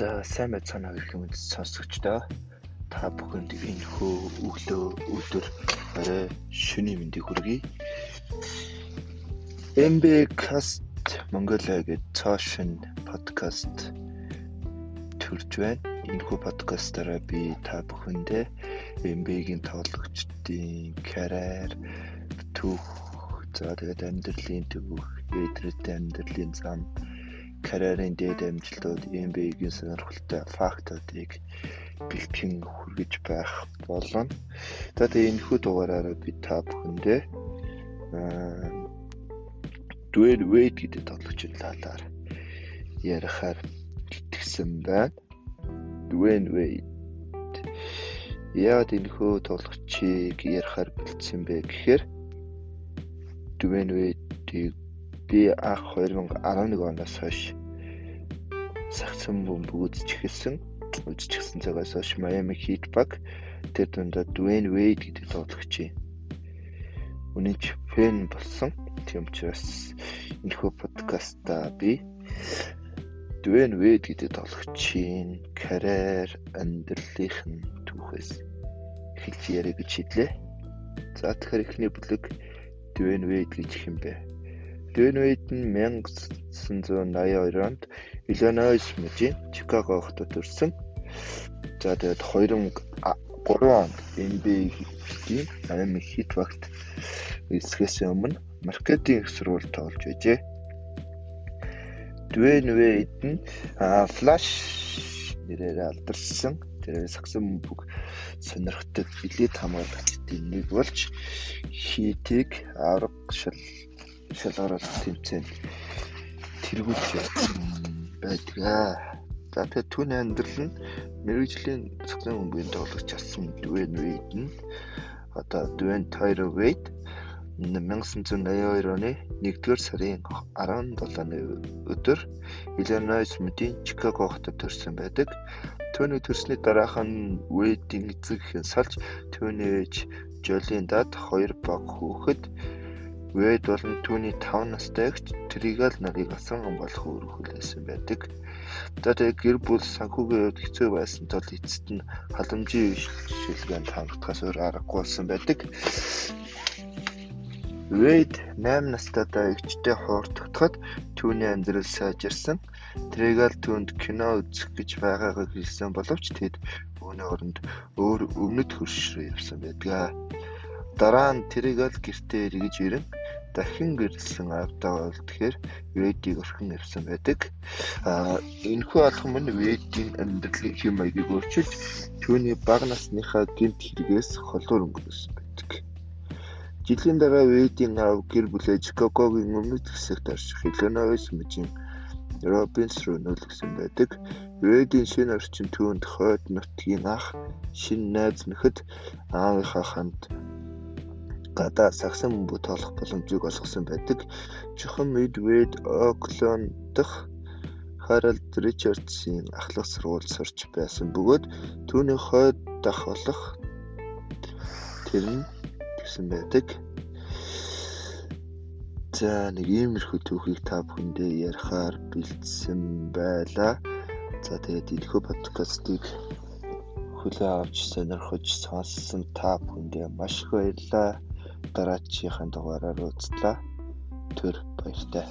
За сайн байцгаана гэх юм сонсогчдоо та бүхэнд энэ хөө өглөө өдөр орой шөнийн мэндийг хүргэе. MB Cast Mongolia гэж цаашин подкаст төрж байна. Энэ хөө подкастаараа би та бүхэндээ MB-гийн тоглогчдын карьер түүх за тэгээд амьдралын түүх, эдрэтэ амьдралын зам карьерийн дээд амжилтууд MBA-гийн сонирхолтой фактуудыг бэлтгэн хүргэж байх болно. За тэгээ энэ хүү дугаараараа би та бүхэндээ Dwayne Wade гэдэг тоглогчийн талаар ярихаар итгэсэн байна. Dwayne Wade яагаад энэ хөө тоглогчийг ярихаар бэлдсэн бэ гэхээр Dwayne Wade-ийг би анх 2011 оноос хойш сагсан бөмбөг үзэж эхэлсэн. Үзэж эхэлсэн цагаас хойш Miami Heat баг тэр дундаа Dwayne Wade гэдэг тоглогч юм. Үнэнч фэн болсон. Тийм учраас энэхүү подкаста би Dwayne Wade гэдэг тоглогчийн карьер амьдралынх нь түүхээс эхэлж яриа гэж шийдлээ. За тэгэхээр эхний бүлэг Dwayne Wade гэж хэм бэ? Дэнвейд нь 1982 онд Иллинойс мужийн Чикаго хотод төрсэн. За тэгээд 2003 онд NBA-ийн Miami Heat багт эсрэхээс өмнө маркетинг сургууль тоолж байжээ. Dwayne Wade нь Flash нэрээр алдарсан. Тэр сагсан бүх сонирхдаг элит хамгаалагчдын нэг болж Heat-ийг авраг шал шалгараас тэмцээн тэргүүлж байдаг. За тэгээд түүний амьдрал нь мэрэгжлийн цогцын өмгийн тоглогч асан Dwayne Wade нь одоо Dwayne Tyler Wade 1982 оны 1-р сарын 17-ны өдөр Illinois мужийн Chicago хотод төрсэн байдаг. Түүний төрсний дараах нь Wade-ийн эцэг салж түүний ээж Jolene дад хоёр баг хүүхэд Вэд болон түүний 5 настай эгч Тригал нарыг асан болох өргөхөлсэн байдаг. За тэгээ гэр бүл санхүүгийн хувьд хэцүү байсан тул эцэст нь халамжийн шилжүүлгээнд хамрагдахаас өөр аргагүй болсон байдаг. Вэд 8 настайдаа эгчтэй хуурдагдахад түүний амьдрал сайжирсан. Тригал түүнд кино үзэх гэж байгаагаа хэлсэн боловч тэд үүний оронд өөр өмнөд хөрш рүү явсан байдаг. Дараа нь Тригал гэртээ эргэж ирэн дахин гэрэлсэн авдаа болдгохээр Ведийг орхин явсан байдаг. Аа энэхүү алхам нь Ведийн амьдралын хэм маягийг өөрчилж түүний бага насныхаа гэмт хэрэгээс холдуур өнгөрсөн байдаг. Жилийн дараа Ведийн аав гэр бүлээ Чикагогийн өмнөд хэсэгт орших Иллинойс мужийн Робинс руу нөлгсөн байдаг. Ведийн шинэ орчин түүнд хойд нутгийн ах, шинэ найз нөхөд аавынхаа хамт гадаа сагсан бөмбөг тоолох боломжийг олгосон байдаг. Чухам Midway Oakland дахь Харалд Ричардсын ахлах сургуульд сурч байсан бөгөөд түүний хойд дах болох тэр нь гэсэн байдаг. За нэг иймэрхүү түүхийг та бүхэндээ ярихаар бэлдсэн байлаа. За тэгээд энэхүү подкастыг хүлээн авч сонирхож сонссон та бүхэндээ маш их баярлалаа дараачихын дугаараар уулзлаа. Түр баяртай.